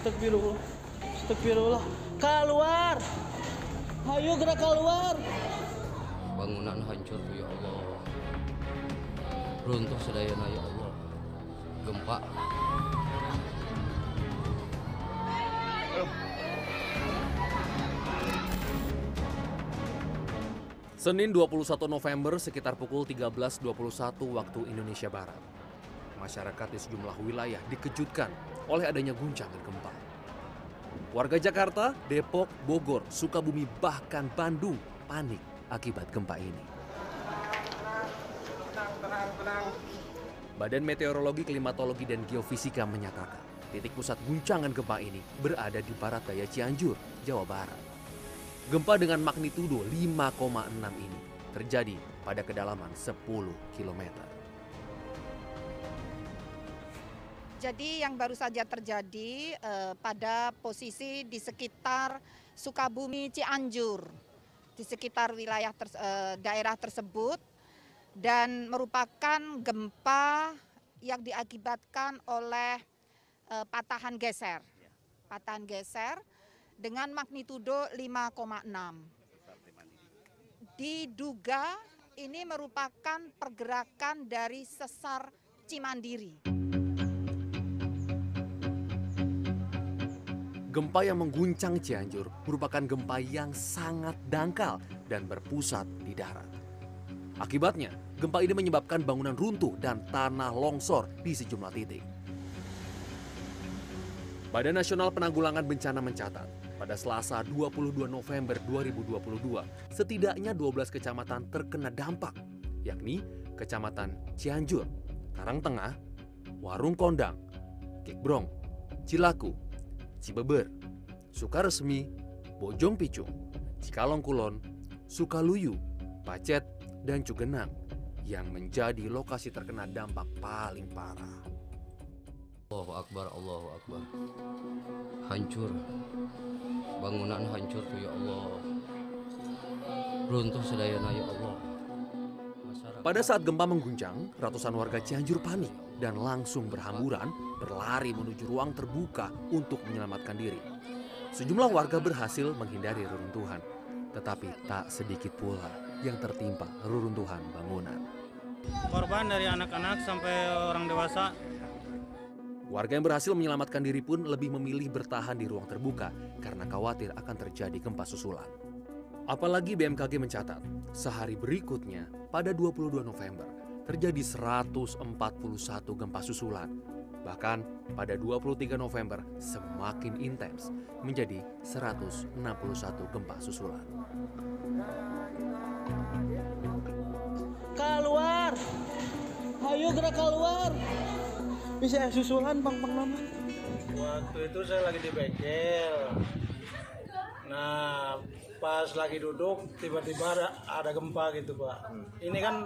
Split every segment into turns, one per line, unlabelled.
Astagfirullah. Astagfirullah. Keluar. Ayo gerak keluar.
bangunan hancur ya Allah runtuh sedayana ya Allah gempa
Senin 21 November sekitar pukul 13.21 waktu Indonesia Barat. Masyarakat di sejumlah wilayah dikejutkan oleh adanya guncangan gempa. Warga Jakarta, Depok, Bogor, Sukabumi bahkan Bandung panik akibat gempa ini. Badan Meteorologi, Klimatologi, dan Geofisika menyatakan titik pusat guncangan gempa ini berada di barat daya Cianjur, Jawa Barat. Gempa dengan magnitudo 5,6 ini terjadi pada kedalaman 10 km.
Jadi yang baru saja terjadi eh, pada posisi di sekitar Sukabumi Cianjur, di sekitar wilayah ters- eh, daerah tersebut dan merupakan gempa yang diakibatkan oleh eh, patahan geser, patahan geser dengan magnitudo 5,6. Diduga ini merupakan pergerakan dari sesar Cimandiri.
Gempa yang mengguncang Cianjur merupakan gempa yang sangat dangkal dan berpusat di darat. Akibatnya, gempa ini menyebabkan bangunan runtuh dan tanah longsor di sejumlah titik. Badan Nasional Penanggulangan Bencana mencatat, pada Selasa 22 November 2022, setidaknya 12 kecamatan terkena dampak, yakni Kecamatan Cianjur, Karangtengah, Warung Kondang, Kikbrong, Cilaku, Cibeber, Sukaresmi, Bojong Picung, Cikalong Kulon, Sukaluyu, Pacet, dan Cugenang yang menjadi lokasi terkena dampak paling parah.
Allahu Akbar Allahu Akbar. Hancur. Bangunan hancur tuh ya Allah. Runtuh sedayana ya Allah. Masyarakat
Pada saat gempa mengguncang, ratusan warga Cianjur panik dan langsung berhamburan berlari menuju ruang terbuka untuk menyelamatkan diri. Sejumlah warga berhasil menghindari reruntuhan, tetapi tak sedikit pula yang tertimpa reruntuhan bangunan.
Korban dari anak-anak sampai orang dewasa
Warga yang berhasil menyelamatkan diri pun lebih memilih bertahan di ruang terbuka karena khawatir akan terjadi gempa susulan. Apalagi BMKG mencatat, sehari berikutnya pada 22 November terjadi 141 gempa susulan. Bahkan pada 23 November semakin intens menjadi 161 gempa susulan.
keluar. Ayo gerak keluar. Bisa susulan bang bang mama.
Waktu itu saya lagi di bengkel. Nah, pas lagi duduk tiba-tiba ada, ada gempa gitu, Pak. Ini kan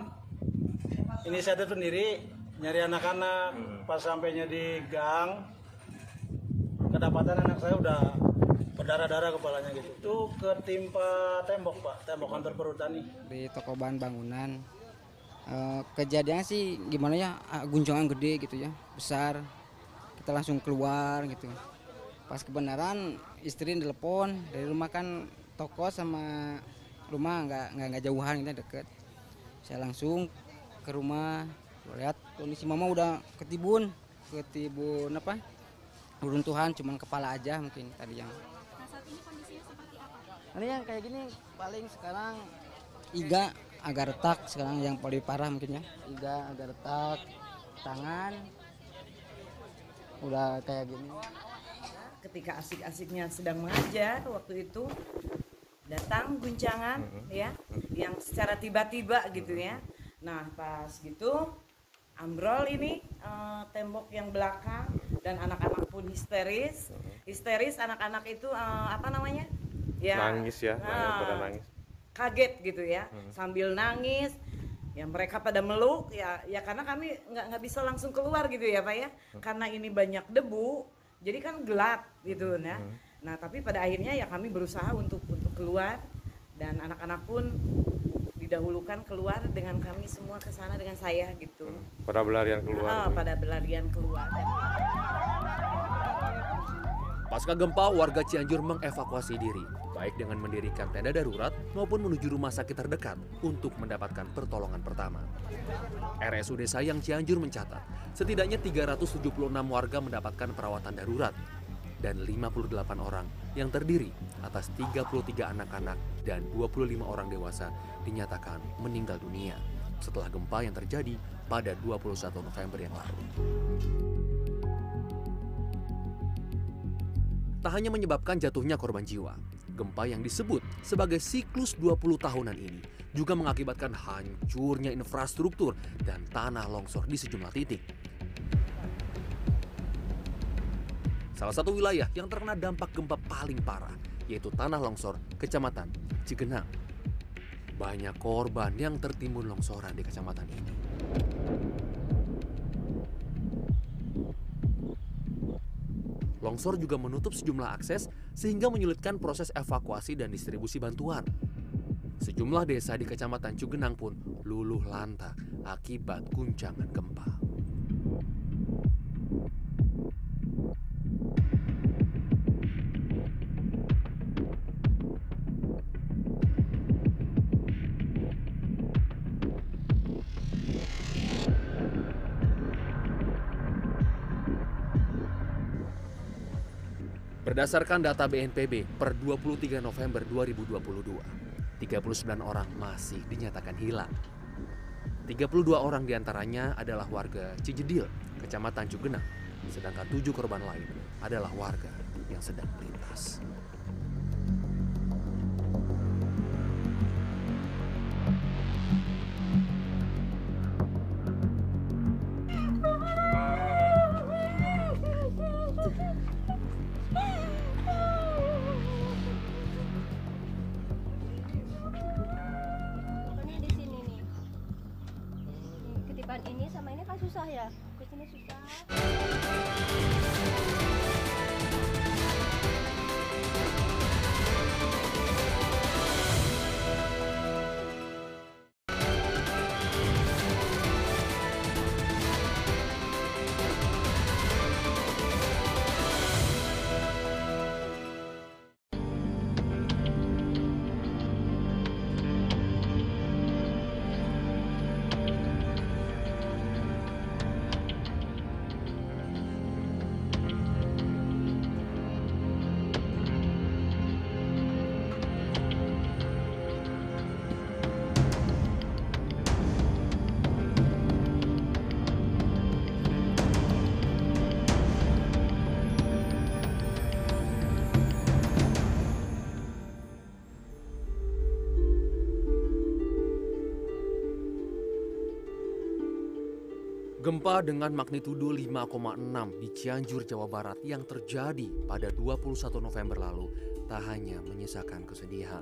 ini saya tuh sendiri nyari anak-anak. Pas sampainya di gang kedapatan anak saya udah berdarah-darah kepalanya gitu. Itu ketimpa tembok, Pak. Tembok kantor perhutani.
di toko bahan bangunan Eh, kejadiannya sih gimana ya ah, guncangan gede gitu ya besar kita langsung keluar gitu pas kebenaran istri telepon dari rumah kan toko sama rumah nggak nggak jauhan gitu deket saya langsung ke rumah lihat kondisi mama udah ketibun ketibun apa? Runtuhan cuman kepala aja mungkin tadi yang ini yang kayak gini paling sekarang iga agak retak sekarang yang paling parah mungkin ya. Iga agak retak tangan udah kayak gini.
Ketika asik-asiknya sedang mengajar waktu itu datang guncangan ya yang secara tiba-tiba gitu ya nah pas gitu ambrol ini eh, tembok yang belakang dan anak-anak pun histeris. Histeris anak-anak itu eh, apa namanya? Ya.
Nangis ya,
Ah.
pada nangis.
kaget gitu ya sambil nangis. Ya mereka pada meluk ya ya karena kami nggak nggak bisa langsung keluar gitu ya pak ya. Karena ini banyak debu jadi kan gelap gitu nah. Nah tapi pada akhirnya ya kami berusaha untuk untuk keluar. Dan anak-anak pun didahulukan keluar dengan kami semua ke sana dengan saya gitu
Pada berlarian
Ah,
keluar.
pada berlarian keluar
Pasca gempa, warga Cianjur mengevakuasi diri, baik dengan mendirikan tenda darurat maupun menuju rumah sakit terdekat untuk mendapatkan pertolongan pertama. RSUD Sayang Cianjur mencatat, setidaknya 376 warga mendapatkan perawatan darurat dan 58 orang yang terdiri atas 33 anak-anak dan 25 orang dewasa dinyatakan meninggal dunia setelah gempa yang terjadi pada 21 November yang lalu. Tak hanya menyebabkan jatuhnya korban jiwa, gempa yang disebut sebagai siklus 20 tahunan ini juga mengakibatkan hancurnya infrastruktur dan tanah longsor di sejumlah titik. Salah satu wilayah yang terkena dampak gempa paling parah yaitu tanah longsor Kecamatan Cigenang. Banyak korban yang tertimbun longsoran di kecamatan ini. Longsor juga menutup sejumlah akses sehingga menyulitkan proses evakuasi dan distribusi bantuan. Sejumlah desa di Kecamatan Cugenang pun luluh lantah akibat guncangan gempa. Berdasarkan data BNPB per 23 November 2022, 39 orang masih dinyatakan hilang. 32 orang di antaranya adalah warga Cijedil, Kecamatan Cugenang, sedangkan tujuh korban lain adalah warga yang sedang melintas.
Ya. Ke sini susah.
Gempa dengan magnitudo 5,6 di Cianjur, Jawa Barat yang terjadi pada 21 November lalu tak hanya menyisakan kesedihan.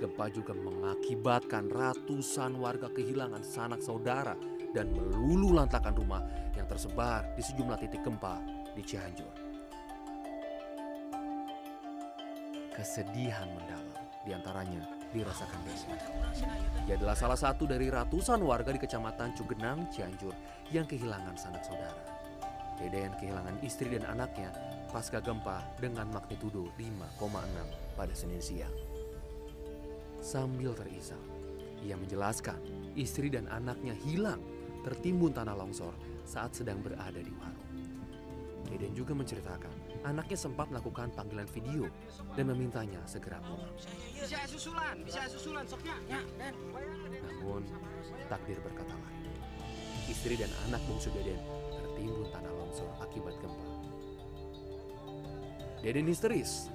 Gempa juga mengakibatkan ratusan warga kehilangan sanak saudara dan melulu lantakan rumah yang tersebar di sejumlah titik gempa di Cianjur. Kesedihan mendalam di antaranya dirasakan Desi. Ia adalah salah satu dari ratusan warga di Kecamatan Cugenang, Cianjur yang kehilangan sanak saudara. Deden kehilangan istri dan anaknya pasca gempa dengan magnitudo 5,6 pada Senin siang. Sambil terisak, ia menjelaskan istri dan anaknya hilang tertimbun tanah longsor saat sedang berada di warung. Deden juga menceritakan anaknya sempat melakukan panggilan video dan memintanya segera pulang.
Bisa susulan, bisa susulan soknya. Ya, Den.
Namun, takdir berkata lain. Istri dan anak bungsu Deden tertimbun tanah longsor akibat gempa. Deden histeris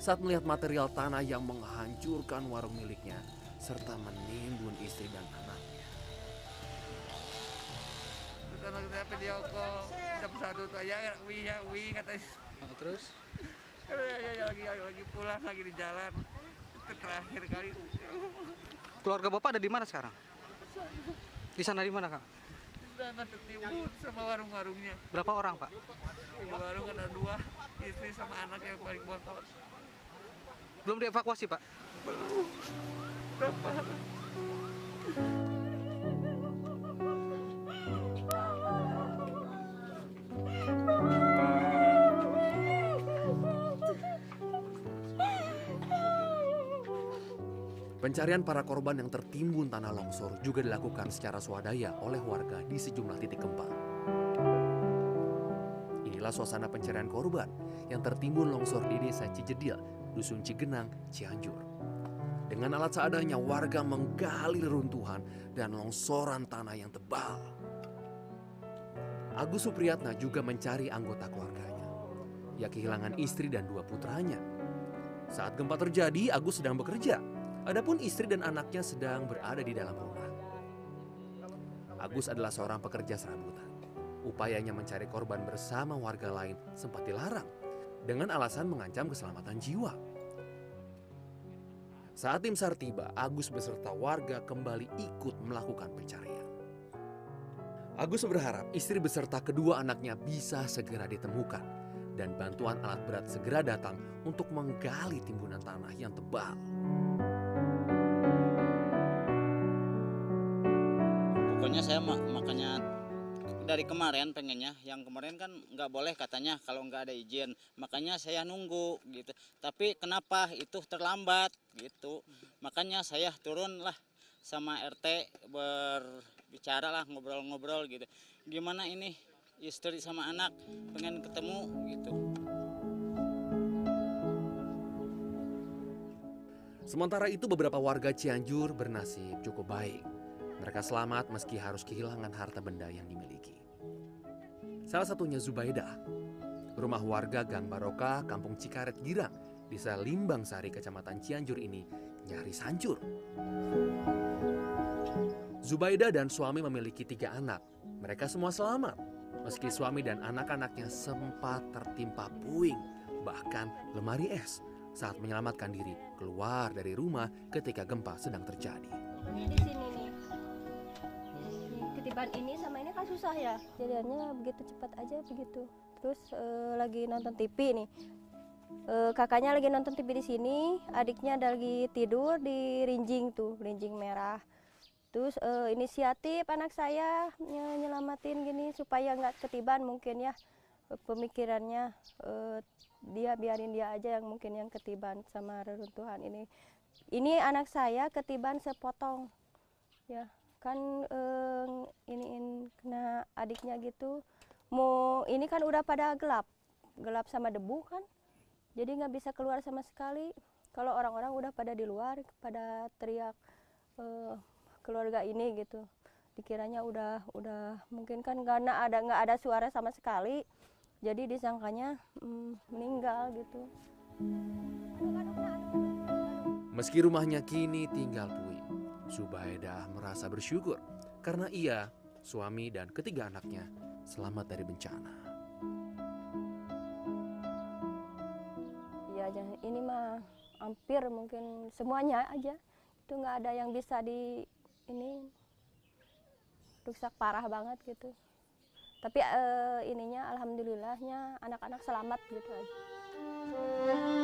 saat melihat material tanah yang menghancurkan warung miliknya serta menimbun istri dan anaknya.
Kalau kita video call, jam satu tuh ya, wi ya, wi katanya.
Terus
Ya, ya, ya, lagi lagi pulang lagi di jalan. Terakhir kali.
keluarga bapak ada di mana sekarang? Di sana di mana kak?
Tertimbun sama warung-warungnya.
Berapa orang pak?
Di warung ada dua, istri sama anak yang paling botol.
Belum dievakuasi pak?
Pencarian para korban yang tertimbun tanah longsor juga dilakukan secara swadaya oleh warga di sejumlah titik gempa. Inilah suasana pencarian korban yang tertimbun longsor di desa Cijedil, Dusun Cigenang, Cianjur. Dengan alat seadanya warga menggali reruntuhan dan longsoran tanah yang tebal. Agus Supriyatna juga mencari anggota keluarganya. Ia kehilangan istri dan dua putranya. Saat gempa terjadi, Agus sedang bekerja. Adapun istri dan anaknya sedang berada di dalam rumah. Agus adalah seorang pekerja serabutan. Upayanya mencari korban bersama warga lain sempat dilarang dengan alasan mengancam keselamatan jiwa. Saat tim SAR tiba, Agus beserta warga kembali ikut melakukan pencarian. Agus berharap istri beserta kedua anaknya bisa segera ditemukan dan bantuan alat berat segera datang untuk menggali timbunan tanah yang tebal.
Pokoknya saya ma- makanya dari kemarin pengennya, yang kemarin kan nggak boleh katanya kalau nggak ada izin, makanya saya nunggu gitu. Tapi kenapa itu terlambat gitu? Makanya saya turun lah sama RT berbicara lah ngobrol-ngobrol gitu. Gimana ini istri sama anak pengen ketemu gitu.
Sementara itu beberapa warga Cianjur bernasib cukup baik. Mereka selamat meski harus kehilangan harta benda yang dimiliki. Salah satunya Zubaidah. Rumah warga Gang Barokah, Kampung Cikaret Girang, Desa Limbang Sari, Kecamatan Cianjur ini nyaris hancur. Zubaidah dan suami memiliki tiga anak. Mereka semua selamat. Meski suami dan anak-anaknya sempat tertimpa puing, bahkan lemari es saat menyelamatkan diri keluar dari rumah ketika gempa sedang terjadi.
Ini sini Ketiban ini sama ini kan susah ya. Jadiannya begitu cepat aja begitu. Terus eh, lagi nonton TV nih. Eh, kakaknya lagi nonton TV di sini, adiknya ada lagi tidur di rinjing tuh, rinjing merah. Terus eh, inisiatif anak saya nye- nyelamatin gini supaya nggak ketiban mungkin ya pemikirannya eh, dia biarin dia aja yang mungkin yang ketiban sama reruntuhan ini. Ini anak saya ketiban sepotong ya kan eh, iniin kena adiknya gitu. Mau ini kan udah pada gelap. Gelap sama debu kan. Jadi nggak bisa keluar sama sekali. Kalau orang-orang udah pada di luar pada teriak eh, keluarga ini gitu. Dikiranya udah udah mungkin kan karena ada nggak ada suara sama sekali. Jadi disangkanya mm, meninggal gitu.
Meski rumahnya kini tinggal puing, Zubaidah merasa bersyukur karena ia, suami dan ketiga anaknya selamat dari bencana.
ya ini mah hampir mungkin semuanya aja itu nggak ada yang bisa di ini rusak parah banget gitu tapi eh, ininya alhamdulillahnya anak-anak selamat gitu aja.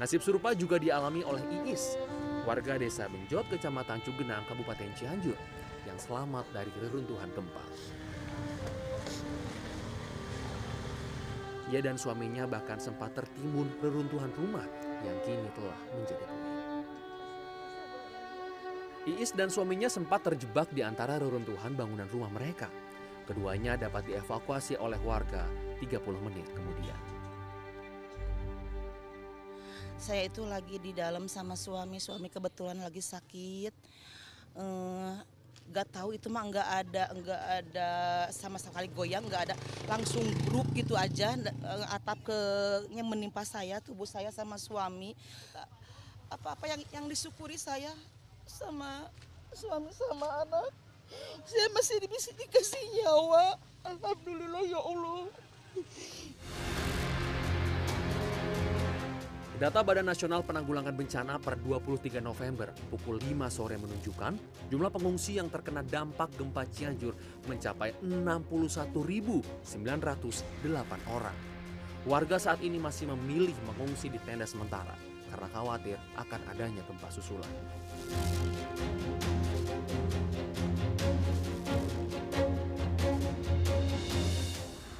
Nasib serupa juga dialami oleh Iis, warga desa Benjot, kecamatan Cugenang, Kabupaten Cianjur, yang selamat dari reruntuhan gempa. Ia dan suaminya bahkan sempat tertimbun reruntuhan rumah yang kini telah menjadi puing. Iis dan suaminya sempat terjebak di antara reruntuhan bangunan rumah mereka. Keduanya dapat dievakuasi oleh warga 30 menit kemudian.
Saya itu lagi di dalam sama suami suami kebetulan lagi sakit. Nggak tahu itu mah nggak ada nggak ada sama sekali goyang nggak ada. Langsung grup gitu aja eh, atap ke yang menimpa saya tubuh saya sama suami. Apa apa yang yang disyukuri saya sama suami sama anak. Saya masih bisa dikasih nyawa. Alhamdulillah ya allah
Data Badan Nasional Penanggulangan Bencana per 23 November pukul 5 sore menunjukkan jumlah pengungsi yang terkena dampak gempa Cianjur mencapai 61.908 orang. Warga saat ini masih memilih mengungsi di tenda sementara karena khawatir akan adanya gempa susulan.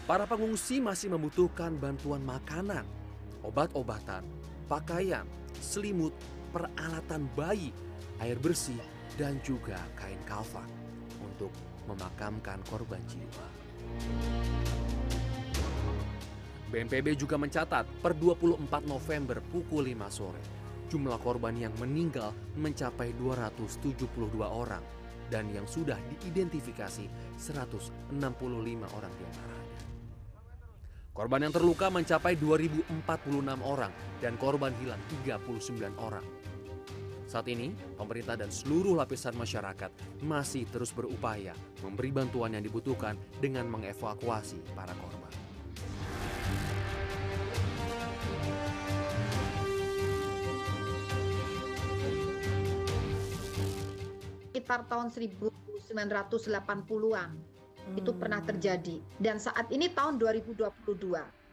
Para pengungsi masih membutuhkan bantuan makanan obat-obatan, pakaian, selimut, peralatan bayi, air bersih, dan juga kain kafan untuk memakamkan korban jiwa. BNPB juga mencatat per 24 November pukul 5 sore, jumlah korban yang meninggal mencapai 272 orang dan yang sudah diidentifikasi 165 orang di antaranya. Korban yang terluka mencapai 2046 orang dan korban hilang 39 orang. Saat ini, pemerintah dan seluruh lapisan masyarakat masih terus berupaya memberi bantuan yang dibutuhkan dengan mengevakuasi para korban.
sekitar tahun 1980-an itu pernah terjadi. Dan saat ini tahun 2022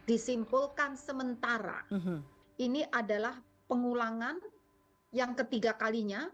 disimpulkan sementara. Ini adalah pengulangan yang ketiga kalinya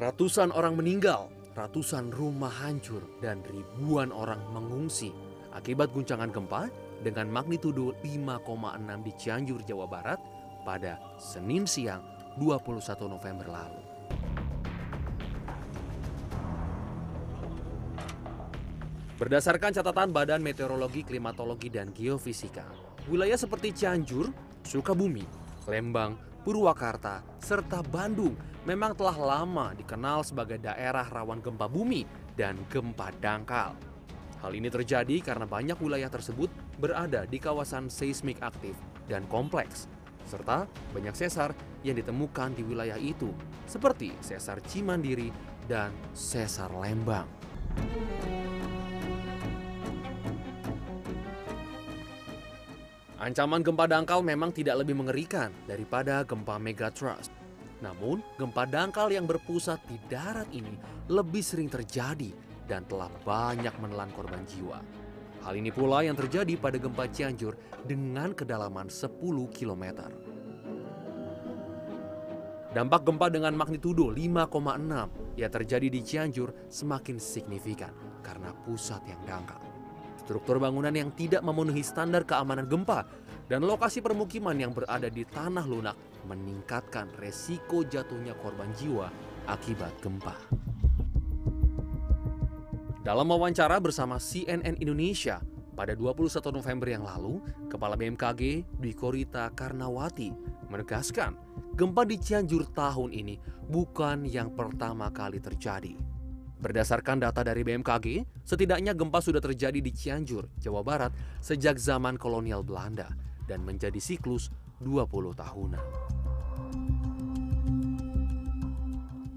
Ratusan orang meninggal, ratusan rumah hancur, dan ribuan orang mengungsi akibat guncangan gempa dengan magnitudo 5,6 di Cianjur, Jawa Barat pada Senin siang 21 November lalu. Berdasarkan catatan Badan Meteorologi, Klimatologi, dan Geofisika, wilayah seperti Cianjur, Sukabumi, Lembang, Purwakarta, serta Bandung memang telah lama dikenal sebagai daerah rawan gempa bumi dan gempa dangkal. Hal ini terjadi karena banyak wilayah tersebut berada di kawasan seismik aktif dan kompleks, serta banyak sesar yang ditemukan di wilayah itu, seperti sesar Cimandiri dan sesar Lembang. Ancaman gempa dangkal memang tidak lebih mengerikan daripada gempa megatrust. Namun, gempa dangkal yang berpusat di darat ini lebih sering terjadi dan telah banyak menelan korban jiwa. Hal ini pula yang terjadi pada gempa Cianjur dengan kedalaman 10 km. Dampak gempa dengan magnitudo 5,6 yang terjadi di Cianjur semakin signifikan karena pusat yang dangkal. Struktur bangunan yang tidak memenuhi standar keamanan gempa dan lokasi permukiman yang berada di tanah lunak meningkatkan resiko jatuhnya korban jiwa akibat gempa. Dalam wawancara bersama CNN Indonesia pada 21 November yang lalu, Kepala BMKG Dwi Korita Karnawati menegaskan gempa di Cianjur tahun ini bukan yang pertama kali terjadi. Berdasarkan data dari BMKG, setidaknya gempa sudah terjadi di Cianjur, Jawa Barat sejak zaman kolonial Belanda dan menjadi siklus 20 tahunan.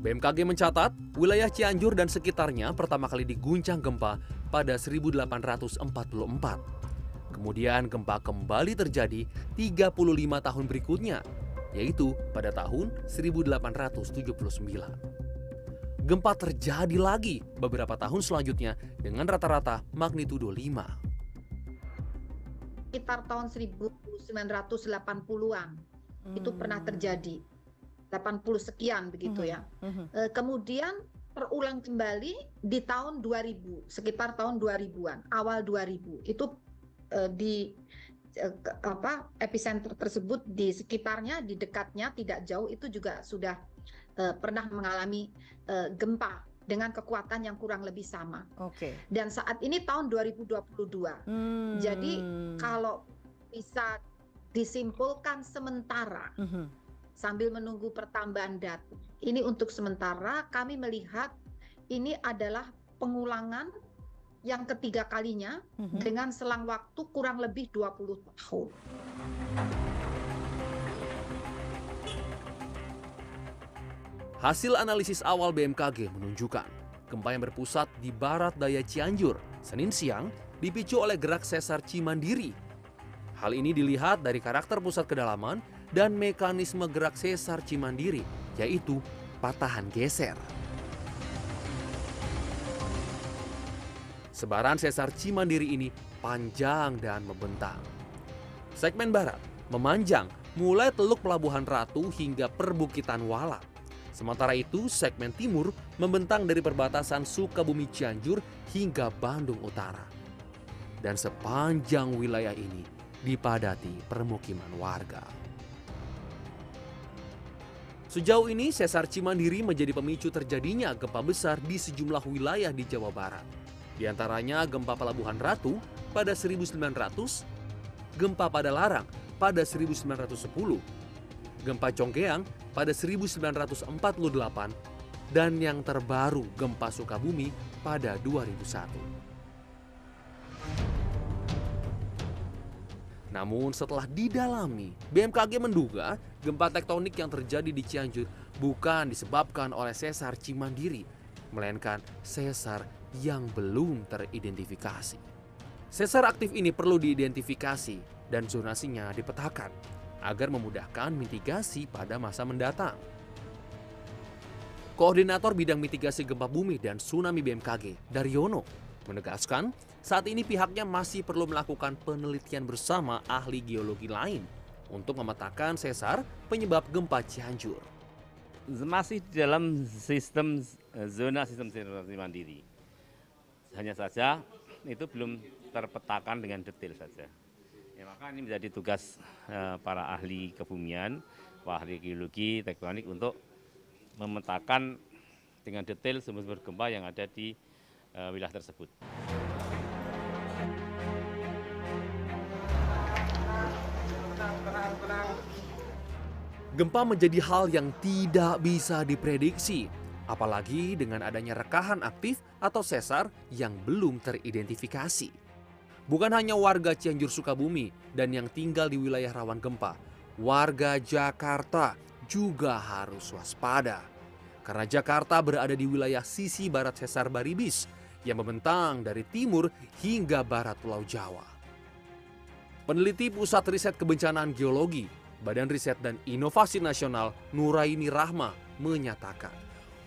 BMKG mencatat, wilayah Cianjur dan sekitarnya pertama kali diguncang gempa pada 1844. Kemudian gempa kembali terjadi 35 tahun berikutnya, yaitu pada tahun 1879 gempa terjadi lagi beberapa tahun selanjutnya dengan rata-rata magnitudo 5.
sekitar tahun 1980-an itu pernah terjadi. 80 sekian begitu ya. Eh, kemudian terulang kembali di tahun 2000 sekitar tahun 2000-an awal 2000 itu eh, di ke- apa epicenter tersebut di sekitarnya di dekatnya tidak jauh itu juga sudah eh, pernah mengalami eh, gempa dengan kekuatan yang kurang lebih sama.
Oke.
Dan saat ini tahun 2022.
Hmm.
Jadi kalau bisa disimpulkan sementara
Mhm.
sambil menunggu pertambahan data. Ini untuk sementara kami melihat ini adalah pengulangan yang ketiga kalinya
Mhm.
dengan selang waktu kurang lebih 20 tahun.
Hasil analisis awal BMKG menunjukkan gempa yang berpusat di barat daya Cianjur, Senin siang, dipicu oleh gerak sesar Cimandiri. Hal ini dilihat dari karakter pusat kedalaman dan mekanisme gerak sesar Cimandiri, yaitu patahan geser. Sebaran sesar Cimandiri ini panjang dan membentang. Segmen barat memanjang mulai Teluk Pelabuhan Ratu hingga perbukitan Walat. Sementara itu, segmen timur membentang dari perbatasan Sukabumi Cianjur hingga Bandung Utara. Dan sepanjang wilayah ini dipadati permukiman warga. Sejauh ini, Sesar Cimandiri menjadi pemicu terjadinya gempa besar di sejumlah wilayah di Jawa Barat. Di antaranya gempa Pelabuhan Ratu pada 1900, gempa pada Larang pada 1910, gempa Congkeang pada 1948, dan yang terbaru gempa Sukabumi pada 2001. Namun setelah didalami, BMKG menduga gempa tektonik yang terjadi di Cianjur bukan disebabkan oleh sesar Cimandiri, melainkan sesar yang belum teridentifikasi. Sesar aktif ini perlu diidentifikasi dan zonasinya dipetakan agar memudahkan mitigasi pada masa mendatang. Koordinator Bidang Mitigasi Gempa Bumi dan Tsunami BMKG, Daryono, menegaskan saat ini pihaknya masih perlu melakukan penelitian bersama ahli geologi lain untuk memetakan sesar penyebab gempa Cianjur.
Masih dalam sistem eh, zona sistem sirkulasi mandiri. Hanya saja itu belum terpetakan dengan detail saja. Ya, maka ini menjadi tugas eh, para ahli kebumian, ahli geologi, tektonik untuk memetakan dengan detail sumber-sumber gempa yang ada di uh, wilayah tersebut.
Gempa menjadi hal yang tidak bisa diprediksi, apalagi dengan adanya rekahan aktif atau sesar yang belum teridentifikasi. Bukan hanya warga Cianjur Sukabumi dan yang tinggal di wilayah rawan gempa, warga Jakarta juga harus waspada. Karena Jakarta berada di wilayah sisi barat sesar Baribis yang membentang dari timur hingga barat Pulau Jawa. Peneliti Pusat Riset Kebencanaan Geologi, Badan Riset dan Inovasi Nasional Nuraini Rahma menyatakan,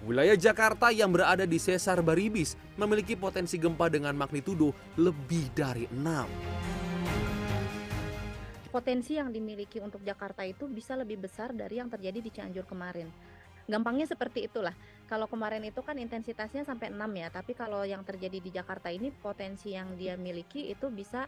wilayah Jakarta yang berada di sesar Baribis memiliki potensi gempa dengan magnitudo lebih dari 6.
Potensi yang dimiliki untuk Jakarta itu bisa lebih besar dari yang terjadi di Cianjur kemarin. Gampangnya seperti itulah. Kalau kemarin itu kan intensitasnya sampai 6 ya, tapi kalau yang terjadi di Jakarta ini potensi yang dia miliki itu bisa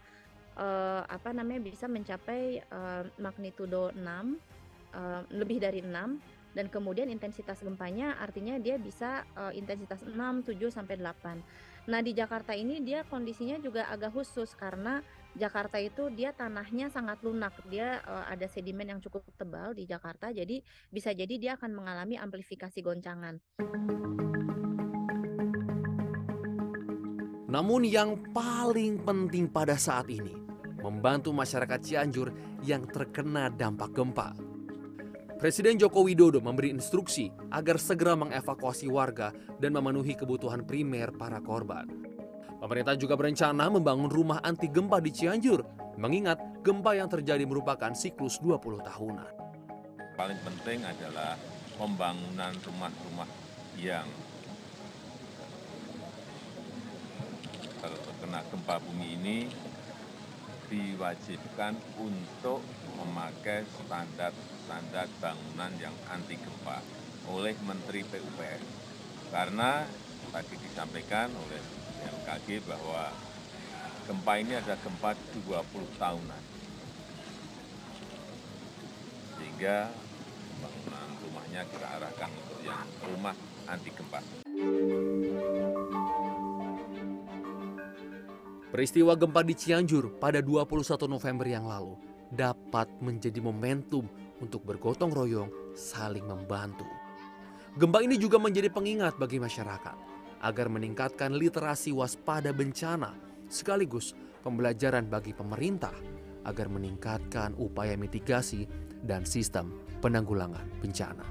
uh, apa namanya bisa mencapai uh, magnitudo 6 uh, lebih dari 6 dan kemudian intensitas gempanya artinya dia bisa uh, intensitas 6, 7 sampai 8. Nah, di Jakarta ini dia kondisinya juga agak khusus karena Jakarta itu dia tanahnya sangat lunak. Dia uh, ada sedimen yang cukup tebal di Jakarta, jadi bisa jadi dia akan mengalami amplifikasi goncangan.
Namun yang paling penting pada saat ini, membantu masyarakat Cianjur yang terkena dampak gempa. Presiden Joko Widodo memberi instruksi agar segera mengevakuasi warga dan memenuhi kebutuhan primer para korban. Pemerintah juga berencana membangun rumah anti gempa di Cianjur, mengingat gempa yang terjadi merupakan siklus 20 tahunan.
Paling penting adalah pembangunan rumah-rumah yang terkena gempa bumi ini diwajibkan untuk memakai standar-standar bangunan yang anti gempa oleh Menteri PUPR. Karena tadi disampaikan oleh BMKG bahwa gempa ini ada gempa 20 tahunan. Sehingga bangunan rumahnya kita arahkan untuk yang rumah anti gempa.
Peristiwa gempa di Cianjur pada 21 November yang lalu dapat menjadi momentum untuk bergotong royong saling membantu. Gempa ini juga menjadi pengingat bagi masyarakat agar meningkatkan literasi waspada bencana sekaligus pembelajaran bagi pemerintah agar meningkatkan upaya mitigasi dan sistem penanggulangan bencana.